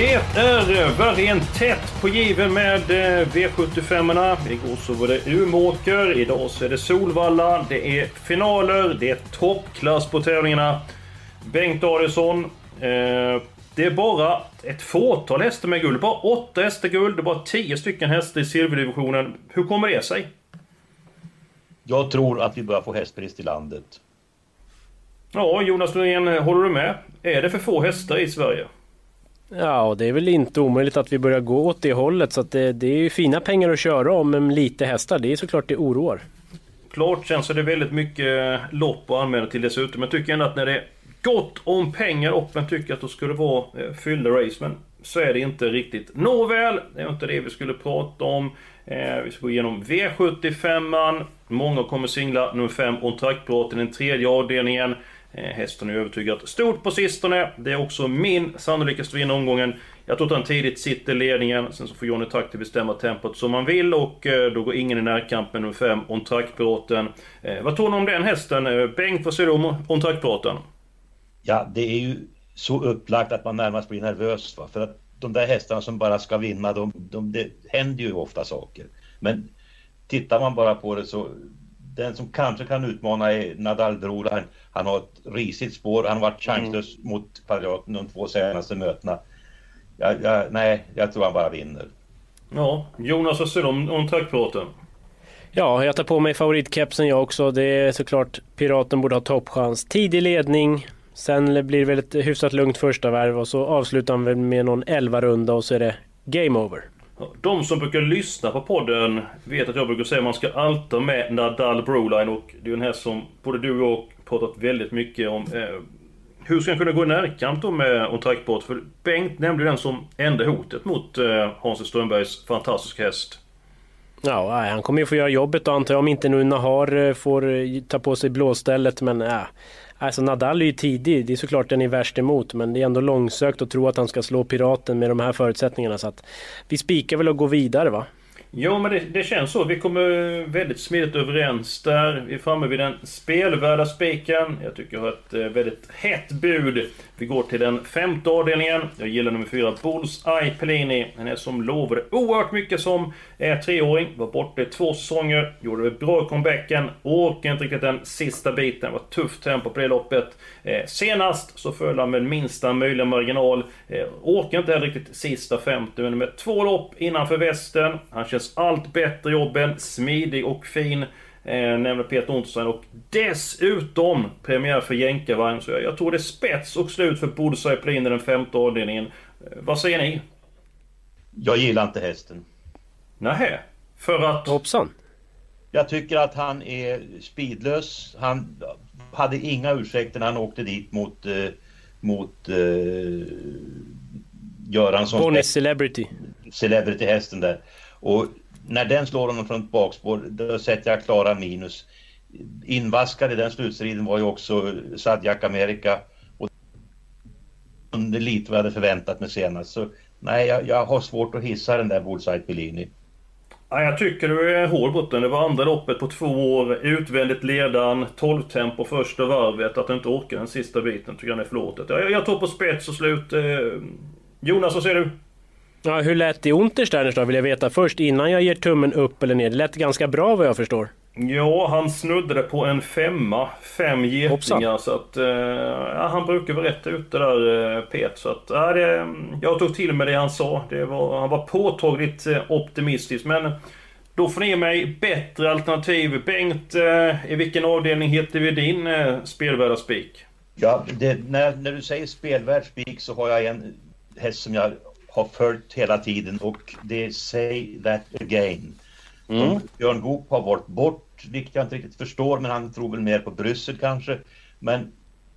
Det är än tätt på given med eh, V75-erna. Igår så var det Umeåker, idag så är det Solvalla. Det är finaler, det är toppklass på tävlingarna. Bengt Adielsson, eh, det är bara ett fåtal hästar med guld. Bara åtta hästar guld, det är bara tio stycken hästar i silverdivisionen. Hur kommer det sig? Jag tror att vi börjar få hästbrist i landet. Ja, Jonas Norén, håller du med? Är det för få hästar i Sverige? Ja, och det är väl inte omöjligt att vi börjar gå åt det hållet. Så att det, det är ju fina pengar att köra om med lite hästar. Det är såklart det oroar. Klart känns det väldigt mycket lopp att använda till dessutom. Jag tycker ändå att när det är gott om pengar och man tycker att det skulle vara eh, fyllda race. Men så är det inte riktigt. Nåväl, det är inte det vi skulle prata om. Eh, vi ska gå igenom V75an. Många kommer singla nummer 5 On den tredje avdelningen. Eh, hästen är övertygat stort på sistone. Det är också min sannolikaste vinna omgången. Jag tror att han tidigt sitter i ledningen. Sen så får Johnny Takti bestämma tempot som han vill och eh, då går ingen i närkamp med nummer 5, On Track-piraten. Eh, vad tror ni om den hästen? Eh, Bengt, vad säger du om On Track-piraten? Ja, det är ju så upplagt att man närmast blir nervös. Va? För att de där hästarna som bara ska vinna, de, de, det händer ju ofta saker. Men tittar man bara på det så den som kanske kan utmana är Nadal Bror. Han, han har ett risigt spår. Han har varit chanslös mm. mot Padraten de två senaste mötena. Ja, ja, nej, jag tror han bara vinner. Ja, Jonas, vad säger du om, om trackpiraten? Ja, jag tar på mig favoritkepsen jag också. Det är såklart Piraten borde ha toppchans. Tidig ledning. Sen blir det väl ett hyfsat lugnt första varv och så avslutar han väl med någon 11 runda och så är det game over. De som brukar lyssna på podden vet att jag brukar säga att man ska alltid ha med Nadal Broline och det är en häst som både du och jag pratat väldigt mycket om. Eh, hur ska han kunna gå i närkamp då med On Trackport? För Bengt nämnde den som enda hotet mot eh, Hans Strömbergs fantastiska häst. Ja, han kommer ju få göra jobbet då antar jag om inte nu Nahar eh, får eh, ta på sig blåstället men äh, Alltså Nadal är ju tidig, det är såklart den är värst emot men det är ändå långsökt att tro att han ska slå Piraten med de här förutsättningarna så att vi spikar väl och går vidare va? Ja men det, det, känns så. Vi kommer väldigt smidigt överens där. Vi är framme vid den spelvärda spiken. Jag tycker jag har ett eh, väldigt hett bud. Vi går till den femte avdelningen. Jag gillar nummer fyra, Bullseye Pellini. Han är som lovade oerhört mycket som eh, treåring. Var borta i två säsonger. Gjorde det bra i comebacken. Orkade inte riktigt den sista biten. Det var tufft tempo på det loppet. Eh, senast så föll han med minsta möjliga marginal. Eh, orkade inte heller riktigt sista 50 men med två lopp innanför västen. Han känns allt bättre jobben. Smidig och fin. Eh, nämner Peter Ontosson och dessutom premiär för jänkarvagn. Så jag, jag tror det är spets och slut för Bullseye Plin i den femte avdelningen. Eh, vad säger ni? Jag gillar inte hästen. Nähä? För att... Hoppsan. Jag tycker att han är speedlös. Han hade inga ursäkter när han åkte dit mot, eh, mot eh, Göranssons... Bonnie Celebrity. Celebrity-hästen där. Och när den slår honom från ett bakspår, då sätter jag klara minus. Invaskad i den slutstriden var ju också Sadjak Amerika. Och under lite vad jag hade förväntat mig senast. Så nej, jag, jag har svårt att hissa den där Bullseye Pellini. Ja, jag tycker du är hård mot den. Det var andra loppet på två år. Utvändigt ledan, 12 tempo första varvet. Att du inte orkar den sista biten tycker jag är förlåtet. Jag, jag tror på spets och slut. Eh, Jonas, vad säger du? Ja, hur lät det i Untersteiners då, vill jag veta först innan jag ger tummen upp eller ner. Det lät ganska bra vad jag förstår. Ja, han snuddade på en femma. Fem getingar. Så att, eh, ja, han brukar vara rätt ute där, eh, Pet. Så att, ja, det, jag tog till mig det han sa. Det var, han var påtagligt eh, optimistisk. Men då får ni ge mig bättre alternativ. Bengt, eh, i vilken avdelning heter vi din eh, spelvärda spik? Ja, det, när, när du säger spelvärd spik så har jag en häst som jag har följt hela tiden och det Say That Again. Mm. Björn Goop har varit bort vilket jag inte riktigt förstår, men han tror väl mer på Bryssel kanske. Men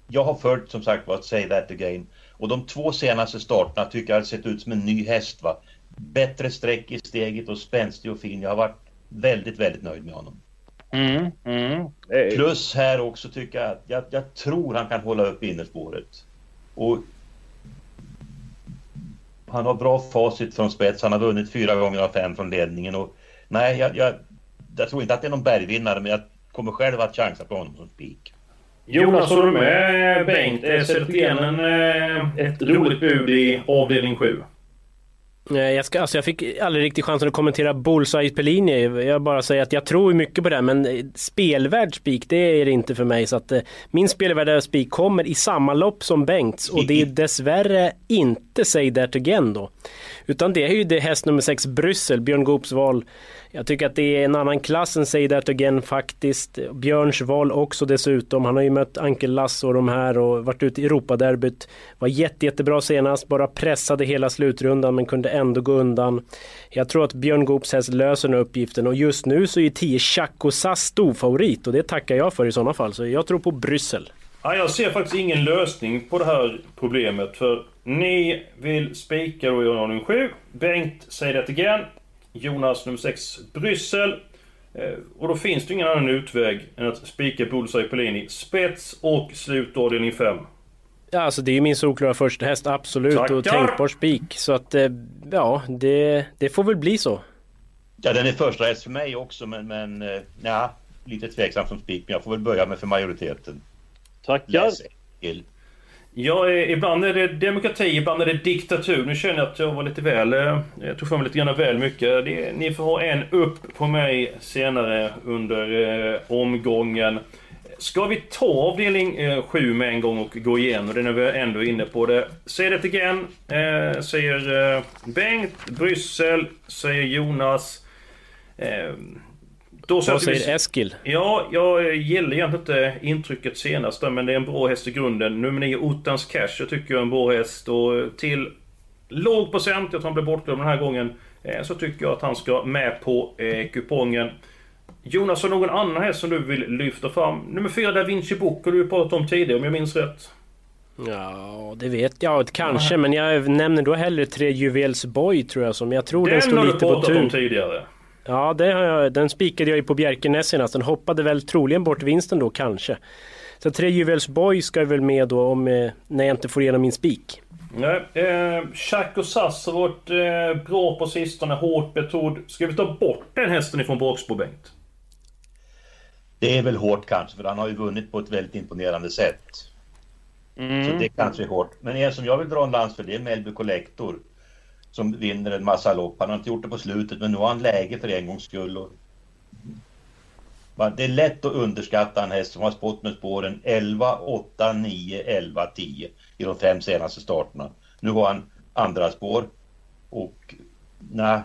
jag har följt som sagt vad Say That Again och de två senaste starterna tycker jag har sett ut som en ny häst. Va? Bättre streck i steget och spänstig och fin. Jag har varit väldigt, väldigt nöjd med honom. Mm, mm. Plus här också tycker jag att jag, jag tror han kan hålla upp innerspåret. Och han har bra facit från spets. Han har vunnit fyra gånger av fem från ledningen. Och, nej, jag, jag, jag tror inte att det är någon bergvinnare men jag kommer själv att chansa på honom som spik. Jonas, håller du med Bengt? Är Södertenen eh, ett roligt bud i avdelning 7? Jag, ska, alltså jag fick aldrig riktigt chansen att kommentera Bullseye Pellini. Jag bara säger att jag tror mycket på det, men eh, spelvärd spik, det är det inte för mig. Så att, eh, min spelvärda spik kommer i samma lopp som Bengts och det är dessvärre inte Say That Again då. Utan det är ju det häst nummer 6 Bryssel, Björn Goops val. Jag tycker att det är en annan klass än Say That Again faktiskt. Björns val också dessutom. Han har ju mött Ankel Lasse och de här och varit ute i Europaderbyt. Var jätte, jättebra senast, bara pressade hela slutrundan men kunde ändå gå undan. Jag tror att Björn Goops häst löser den här uppgiften och just nu så är 10 Chaco Sass storfavorit och det tackar jag för i sådana fall. Så jag tror på Bryssel. Ja, jag ser faktiskt ingen lösning på det här problemet för ni vill spika då i ordning 7. Bengt säger det igen. Jonas nummer 6 Bryssel. Eh, och då finns det ingen annan utväg än att spika Bullseye Pellini spets och slutavdelning 5. Ja, alltså det är min solklara första häst absolut Tackar. och tänkbar spik. Så att eh, ja, det, det får väl bli så. Ja, den är första häst för mig också, men, men eh, ja, lite tveksam som spik. Men jag får väl böja mig för majoriteten. Tackar. Läs till. Ja, ibland är det demokrati, ibland är det diktatur. Nu känner jag att jag var lite väl... Eh, jag tog för mig lite grann väl mycket. Det, ni får ha en upp på mig senare under eh, omgången. Ska vi ta avdelning eh, 7 med en gång och gå igenom det när vi är ändå inne på det? Säg det igen, eh, säger eh, Bengt. Bryssel, säger Jonas. Eh, då Vad sätter vi- säger Eskil? Ja, jag gillar egentligen inte intrycket senast men det är en bra häst i grunden. Nummer 9, Ottans Cash, jag tycker jag är en bra häst. Och till låg procent, jag tror han blev bortglömd den här gången, eh, så tycker jag att han ska med på eh, kupongen. Jonas, har någon annan häst som du vill lyfta fram? Nummer 4, Da Vinci Book, har du pratat om tidigare om jag minns rätt. Ja, det vet jag kanske, men jag nämner då hellre tre Juvels Boy tror jag som jag tror den, Den står har du lite på pratat om tur. tidigare. Ja, det har jag, den spikade jag ju på Bjerkenäs senast. Den hoppade väl troligen bort vinsten då kanske. Så tre Juvels Boy ska väl med då om, eh, när jag inte får igenom min spik. Nej, eh, Chaco Sass har varit eh, bra på sistone, hårt betrodd. Ska vi ta bort den hästen ifrån Bågsbo, Bengt? Det är väl hårt kanske, för han har ju vunnit på ett väldigt imponerande sätt. Så det kanske är hårt. Men en som jag vill dra en lans för det är Melby Collector. Som vinner en massa lopp. Han har inte gjort det på slutet men nu har han läge för en gångs skull. Och... Det är lätt att underskatta en häst som har spått med spåren 11, 8, 9, 11, 10 i de fem senaste starterna. Nu har han andra spår och nej,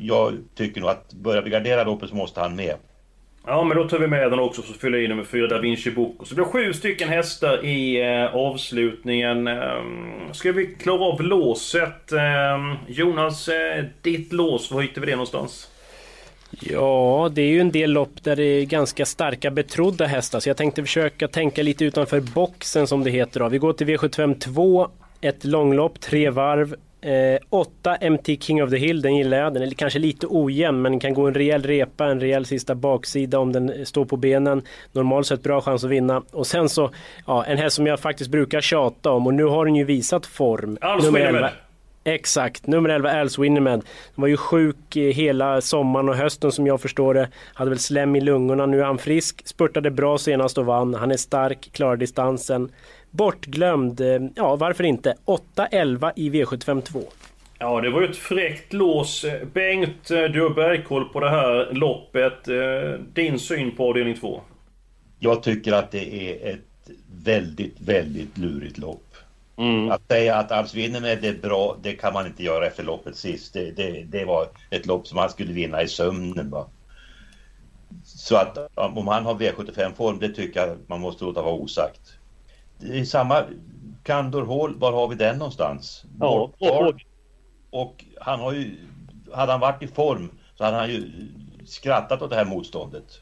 jag tycker nog att börjar vi gardera loppet så måste han med. Ja, men då tar vi med den också, så fyller jag i nummer 4, Da Vinci Boko. Så det blir sju stycken hästar i eh, avslutningen. Ehm, ska vi klara av låset? Ehm, Jonas, eh, ditt lås, var hittar vi det någonstans? Ja, det är ju en del lopp där det är ganska starka betrodda hästar. Så jag tänkte försöka tänka lite utanför boxen som det heter. Då. Vi går till V75 2, ett långlopp, tre varv. Eh, 8 MT King of the Hill, den gillar jag. Den är kanske lite ojämn men kan gå en rejäl repa, en rejäl sista baksida om den står på benen. Normalt sett bra chans att vinna. Och sen så, ja, en häst som jag faktiskt brukar tjata om och nu har den ju visat form. Alls Nummer Winnermed. 11. Exakt, nummer 11 Als Winnermed. Han var ju sjuk eh, hela sommaren och hösten som jag förstår det. Hade väl slem i lungorna, nu är han frisk. Spurtade bra senast och vann. Han är stark, klarar distansen. Bortglömd, eh, ja varför inte? 8-11 i V75 2. Ja, det var ju ett fräckt lås. Eh, Bengt, eh, du har bergkoll på det här loppet. Din syn på avdelning 2? Jag tycker att det är ett väldigt, väldigt lurigt lopp. Att säga att Alps vinner med det är bra, det kan man inte göra efter loppet sist. Det, det, det var ett lopp som han skulle vinna i sömnen. Va? Så att om han har V75-form, det tycker jag man måste låta vara osagt. Det är samma Kandor Hall, var har vi den någonstans? Ja. Och han har ju, hade han varit i form så hade han ju skrattat åt det här motståndet.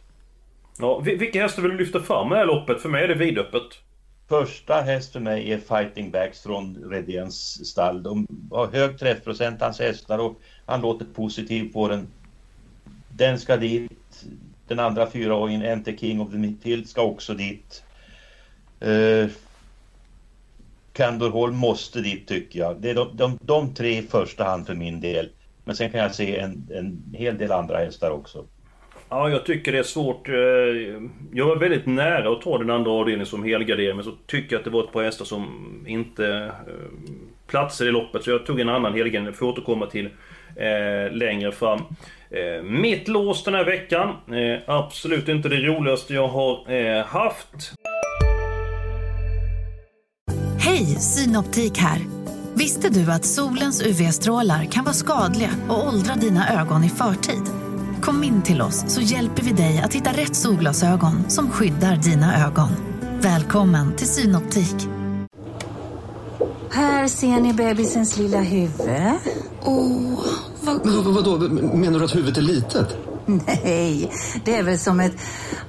Ja, vilka hästar vill du lyfta fram i det här loppet? För mig är det vidöppet. Första häst för mig är Fighting Backs från Redéns stall. De har hög träffprocent, hans hästar, och han låter positiv på den. Den ska dit. Den andra fyraåringen, NT King of the Midfield, ska också dit. Uh, Candor måste dit tycker jag. Det är de, de, de tre i första hand för min del. Men sen kan jag se en, en hel del andra hästar också. Ja, jag tycker det är svårt. Eh, jag var väldigt nära att ta den andra avdelningen som helgardering, men så tycker jag att det var ett par hästar som inte eh, platser platsade i loppet. Så jag tog en annan helgardering, får återkomma till eh, längre fram. Eh, mitt lås den här veckan, eh, absolut inte det roligaste jag har eh, haft. Hej, Synoptik här! Visste du att solens UV-strålar kan vara skadliga och åldra dina ögon i förtid? Kom in till oss så hjälper vi dig att hitta rätt solglasögon som skyddar dina ögon. Välkommen till Synoptik. Här ser ni bebisens lilla huvud. Åh, vad... Men vadå, menar du att huvudet är litet? Nej, det är väl som ett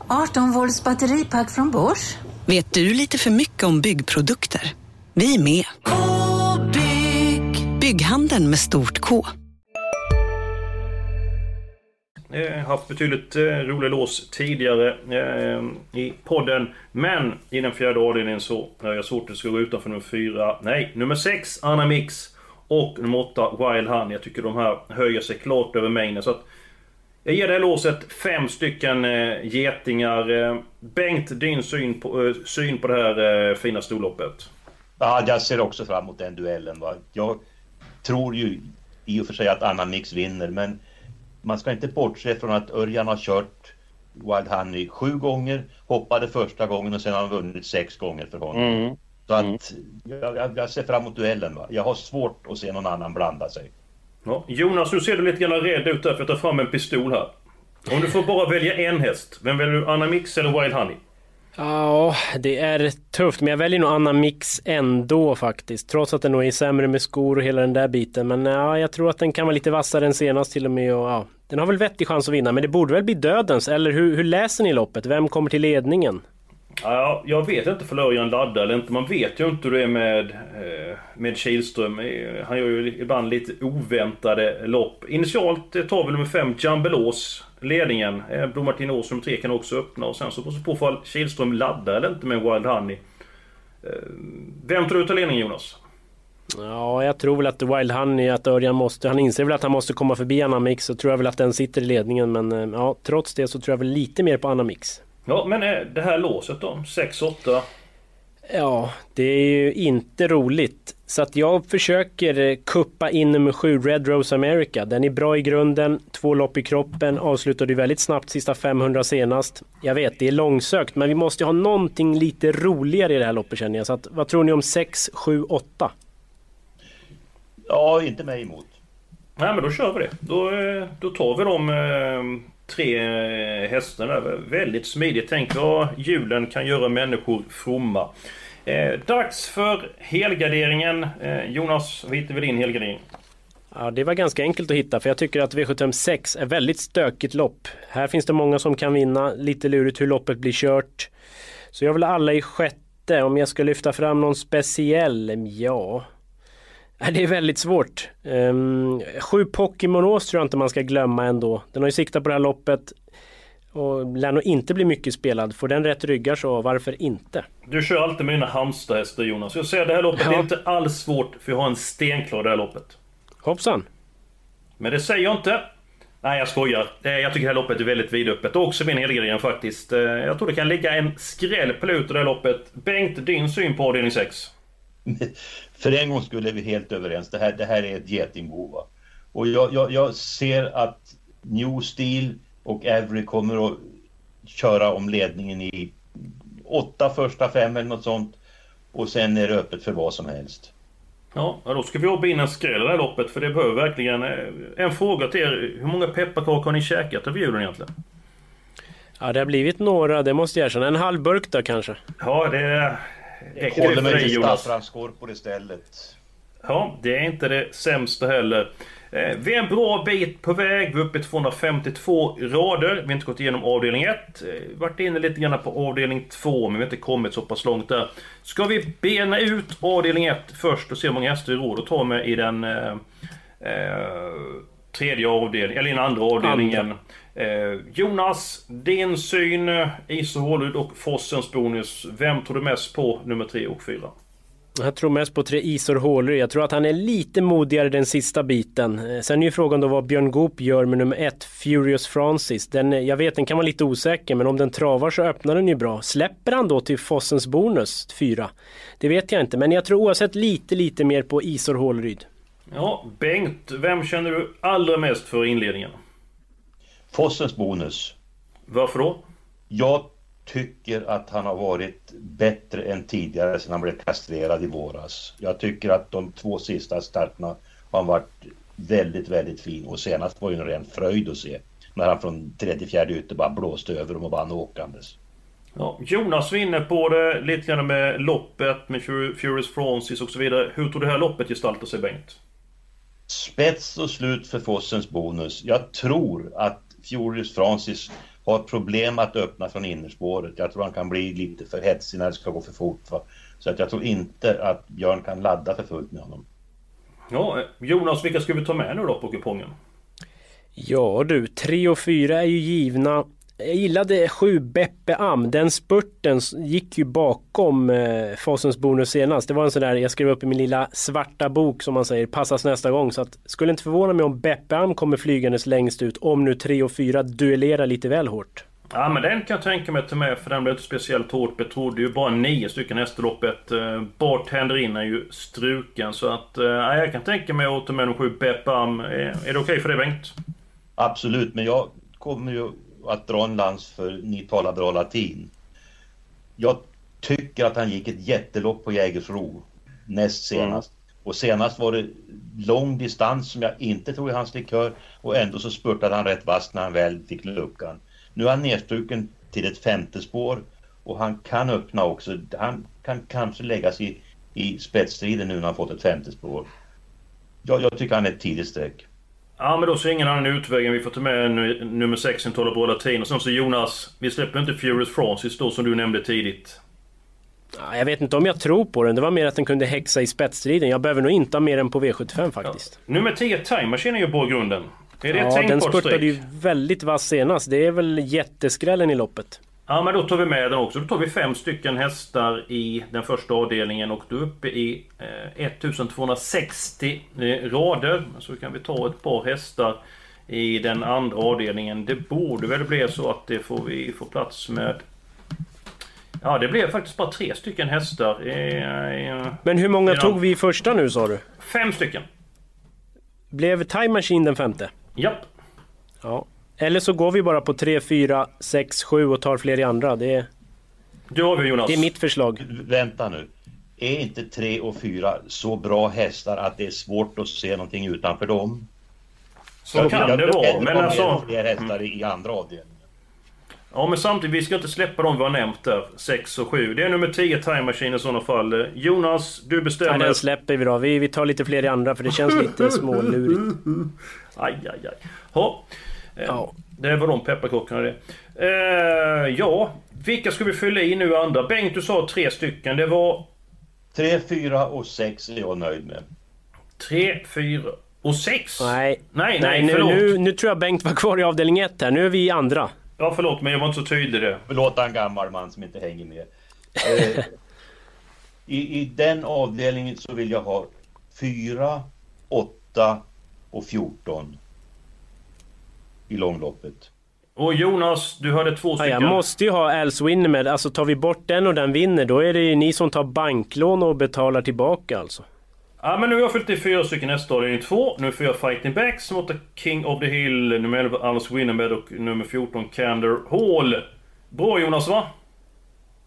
18 volts batteripack från Bors. Vet du lite för mycket om byggprodukter? Vi är med. -bygg. Bygghandeln med stort K. Eh, haft betydligt eh, roligare lås tidigare eh, i podden. Men i den fjärde avdelningen så har jag svårt att det ska gå utanför nummer fyra. Nej, nummer sex Anna Mix och nummer åtta Wild Honey. Jag tycker de här höjer sig klart över mängden. Så att jag ger det här låset fem stycken eh, getingar. Eh, Bengt, din syn på, eh, syn på det här eh, fina storloppet? Ja, jag ser också fram emot den duellen. Va? Jag tror ju i och för sig att Anna Mix vinner, men man ska inte bortse från att Örjan har kört Wild Honey sju gånger, hoppade första gången och sen har han vunnit sex gånger för honom. Mm. Så att jag, jag, ser fram emot duellen. Va? Jag har svårt att se någon annan blanda sig. Ja, Jonas, nu ser du lite grann rädd ut där för jag tar fram en pistol här. Om du får bara välja en häst, vem väljer du? Anna Mix eller Wild Honey? Ja, det är tufft. Men jag väljer nog Anna Mix ändå faktiskt. Trots att den nog är sämre med skor och hela den där biten. Men ja, jag tror att den kan vara lite vassare än senast till och med. Och, ja, den har väl vettig chans att vinna. Men det borde väl bli dödens? Eller hur, hur läser ni loppet? Vem kommer till ledningen? Ja, jag vet inte för Örjan laddar eller inte. Man vet ju inte hur det är med, eh, med Kihlström. Eh, han gör ju ibland lite oväntade lopp. Initialt tar väl nummer 5 Jambelås ledningen. Eh, Blom Martin Ås nummer 3 kan också öppna och sen så på ifall fall Kihlström laddar eller inte med Wild Honey. Vem tror du tar ledningen Jonas? Ja, jag tror väl att Wild Honey, att Örjan måste, han inser väl att han måste komma förbi Anamix så tror jag väl att den sitter i ledningen. Men ja, trots det så tror jag väl lite mer på Anamix. Ja, men det här låset då? 6-8? Ja, det är ju inte roligt. Så att jag försöker kuppa in nummer 7, Red Rose America. Den är bra i grunden, två lopp i kroppen, avslutade väldigt snabbt sista 500 senast. Jag vet, det är långsökt, men vi måste ha någonting lite roligare i det här loppet känner jag. Så att, vad tror ni om 6, 7, 8? Ja, inte mig emot. Nej, men då kör vi det. Då, eh, då tar vi dem tre eh, hästarna. Väldigt smidigt. Tänk vad julen kan göra människor fromma. Eh, dags för helgarderingen. Eh, Jonas, vad hittar vi din helgardering? Ja, det var ganska enkelt att hitta för jag tycker att V756 är väldigt stökigt lopp. Här finns det många som kan vinna. Lite lurigt hur loppet blir kört. Så jag vill alla i sjätte. Om jag ska lyfta fram någon speciell? Mm, ja... Det är väldigt svårt. Um, sju Pokémonos tror jag inte man ska glömma ändå. Den har ju siktat på det här loppet och lär nog inte bli mycket spelad. Får den rätt ryggar så varför inte? Du kör alltid med dina Halmstadhästar Jonas. Jag säger det här loppet ja. är inte alls svårt för jag har en stenklar det här loppet. Hoppsan! Men det säger jag inte. Nej jag skojar. Eh, jag tycker det här loppet är väldigt vidöppet. Och också min helgardering faktiskt. Eh, jag tror det kan ligga en skräll på det här loppet. Bengt, din syn på avdelning 6? för en gång skulle vi helt överens. Det här, det här är ett getingbo. Och jag, jag, jag, ser att New Steel och Avery kommer att köra om ledningen i åtta första fem eller något sånt. Och sen är det öppet för vad som helst. Ja, då ska vi jobba in en skräll i det här loppet för det behöver verkligen... Eh, en fråga till er. Hur många pepparkakor har ni käkat över julen egentligen? Ja, det har blivit några, det måste jag erkänna. En halv burk då kanske? Ja, det... Räcker det för dig Jonas? Saffranskorpor istället. Ja, det är inte det sämsta heller. Eh, vi är en bra bit på väg. Vi är uppe i 252 rader. Vi har inte gått igenom avdelning 1. Eh, varit inne lite grann på avdelning 2, men vi har inte kommit så pass långt där. Ska vi bena ut avdelning 1 först och se hur många hästar vi råd att ta med i den eh, eh, tredje avdelningen, eller i den andra avdelningen. Eh, Jonas, din syn, eh, Iso Hålud och Fossens bonus. Vem tror du mest på nummer 3 och 4? Jag tror mest på tre Isor Hålerud. Jag tror att han är lite modigare den sista biten. Eh, Sen är ju frågan då vad Björn Goop gör med nummer ett, Furious Francis. Den, eh, jag vet, den kan vara lite osäker, men om den travar så öppnar den ju bra. Släpper han då till Fossens bonus, fyra? Det vet jag inte, men jag tror oavsett lite, lite mer på Isor Håleryd. Ja, Bengt, vem känner du allra mest för inledningen? Fossens bonus. Varför då? Jag tycker att han har varit bättre än tidigare sedan han blev kastrerad i våras. Jag tycker att de två sista starterna har han varit väldigt, väldigt fin och senast var ju en ren fröjd att se. När han från tredje, fjärde ytter bara blåste över dem och vann åkandes. Ja, Jonas var inne på det lite grann med loppet med Fur- Furious Francis och så vidare. Hur tror det här loppet gestaltar sig Bengt? Spets och slut för Fossens bonus. Jag tror att Furious Francis har problem att öppna från innerspåret. Jag tror han kan bli lite för hetsig när det ska gå för fort. Va? Så att jag tror inte att Björn kan ladda för fullt med honom. Ja, Jonas, vilka ska vi ta med nu då på kupongen? Ja du, 3 och 4 är ju givna. Jag gillade 7 Beppe Am. Den spurten gick ju bakom eh, Fossens bonus senast. Det var en sån där, jag skrev upp i min lilla svarta bok som man säger, passas nästa gång. Så att, skulle inte förvåna mig om Beppe Am kommer flygandes längst ut om nu 3 och 4 duellerar lite väl hårt. Ja, men den kan jag tänka mig att ta med för den blev inte speciellt hårt betrodd. Det är ju bara nio stycken hästar i loppet. Eh, Bartender in är ju struken så att... eh, Ja, jag kan tänka mig att ta med de sju Beppam. Är, är det okej för dig Bengt? Absolut, men jag kommer ju att lans för ni talar bra latin. Jag tycker att han gick ett jättelopp på Jägersro näst senast. Och senast var det lång distans som jag inte tror är hans likör och ändå så spurtade han rätt vasst när han väl fick luckan. Nu är han nedstruken till ett femte spår och han kan öppna också. Han kan kanske läggas i, i spetsstriden nu när han fått ett femte spår. Jag, jag tycker han är ett tidigt streck. Ja, men då ser ingen annan utväg än vi får ta med nu, nummer 6 som talar bra latin. Och sen så Jonas, vi släpper inte Furious Francis då som du nämnde tidigt. Ja, Jag vet inte om jag tror på den. Det var mer att den kunde häxa i spetsstriden. Jag behöver nog inte ha mer än på V75 faktiskt. Nummer 10 Time Machine är ju bra i grunden. Är det ett Ja, den tänkbart spurtade ju väldigt vass senast. Det är väl jätteskrällen i loppet. Ja men då tar vi med den också. Då tar vi fem stycken hästar i den första avdelningen och då är uppe i eh, 1260 eh, rader. Så kan vi ta ett par hästar i den andra avdelningen. Det borde väl bli så att det får vi få plats med. Ja det blev faktiskt bara tre stycken hästar. Eh, eh, Men hur många Ja. tog vi i första nu sa du? Fem stycken. Blev Time Machine den femte? Japp. Ja. Eller så går vi bara på 3, 4, 6, 7 och tar fler i andra. Det är, Du har vi Jonas. det är mitt förslag. Vänta nu. Är inte tre och fyra så bra hästar att det är svårt att se någonting utanför dem? Så Jag- kan jag det vara. Men alltså... fler hästar i andra avdelningen. Ja men samtidigt, vi ska inte släppa dem vi har nämnt där. 6 och 7. Det är nummer 10 Time Machine i sådana fall. Jonas, du bestämmer. den släpper vi då. Vi, vi tar lite fler i andra för det känns lite smålurigt. Aj, aj, aj. Ha. Eh, Ja. Det var de pepparkakorna det. Eh, ja, vilka ska vi fylla i nu andra? Bengt, du sa tre stycken. Det var Tre, fyra och sex är jag nöjd med. 3, 4 och 6. Nej, nej, nej nu, förlåt. nu, nu tror jag Bengt var kvar i avdelning 1 här. Nu är vi i andra. Ja, förlåt, men jag var inte så tydlig det. Förlåt en gammal man som inte hänger med. Eh, i, I den avdelningen så vill jag ha fyra, åtta och 14 i långloppet. Och Jonas, du hade två Ja, stycken. jag måste ju ha Als Winner med. Alltså tar vi bort den och den vinner, då är det ju ni som tar banklån och betalar tillbaka alltså. Ja men nu har jag fyllt i fyra stycken nästa avdelning två. Nu får jag Fighting Backs mot King of the Hill, nummer 11 Alice Winnermed och nummer 14 Candor Hall. Bra Jonas va?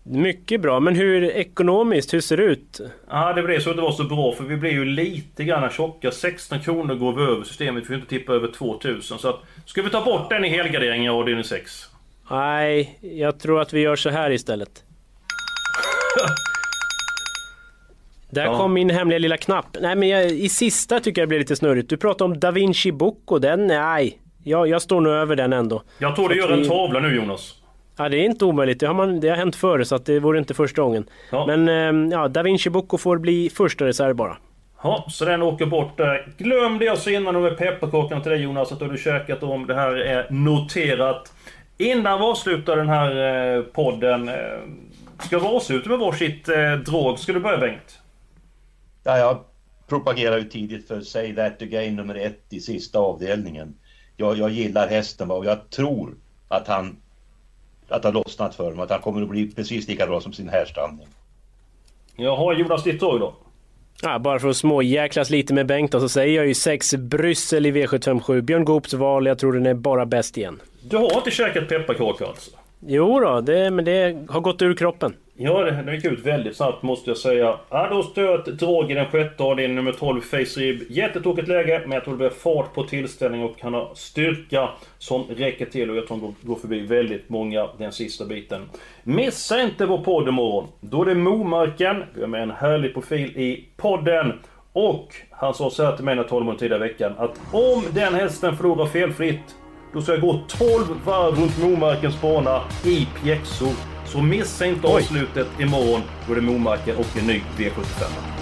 Mycket bra, men hur ekonomiskt, hur ser det ut? Ja det blev så att det var så bra för vi blev ju lite grann tjocka. 16 kronor går vi över systemet, vi får inte tippa över 2000. Så att, ska vi ta bort den i helgarderingen i avdelning 6? Nej, jag tror att vi gör så här istället. Där Ja. kom min hemliga lilla knapp. Nej men jag, i sista tycker jag det blev lite snurrigt. Du pratade om Da Vinci Bocco, den, nej. Jag, jag står nog över den ändå. Jag tror du Så gör att en vi- tavla nu Jonas. Ja det är inte omöjligt, det har, man, det har hänt förr så att det vore inte första gången. Ja. Men ehm, ja, Da Vinci Bocco får bli första reserv bara. Ja, så den åker bort där. Glöm det jag sa innan med pepparkakorna till dig Jonas, att du har käkat dem. Det här är noterat. Innan vi avslutar den här eh, podden, eh, ska vi avsluta med varsitt eh, drag? Ska du börja Bengt? Ja, jag propagerar ju tidigt för Say That Again nummer ett i sista avdelningen. Jag, jag gillar hästen och jag tror att han att han lossnat för honom, att han kommer att bli precis lika bra som sin härstamning. Jaha, Jonas ditt drag då? Ja, bara för att småjäklas lite med Bengt då, så säger jag ju 6 Bryssel i V757. Björn Goops val, jag tror den är bara bäst igen. Du har inte käkat pepparkakor alltså? Jo då, det, men det har gått ur kroppen. Ja, det, det gick ut väldigt snabbt måste jag säga. Ja, då stöt drag i den sjätte avdelningen, nummer 12, Face Rib. Jättetråkigt läge, men jag tror det blir fart på tillställningen och han har styrka som räcker till och jag tror han går, går förbi väldigt många den sista biten. Missa inte vår podd imorgon. Då är det Momarken, vi har med en härlig profil i podden. Och han sa så här till mig när jag talade med honom tidigare i veckan att om den hästen förlorar felfritt då ska jag gå 12 varv runt Momarkens bana i pjäxor. Så missa inte avslutet imorgon. Då är det Momarken och en ny V75.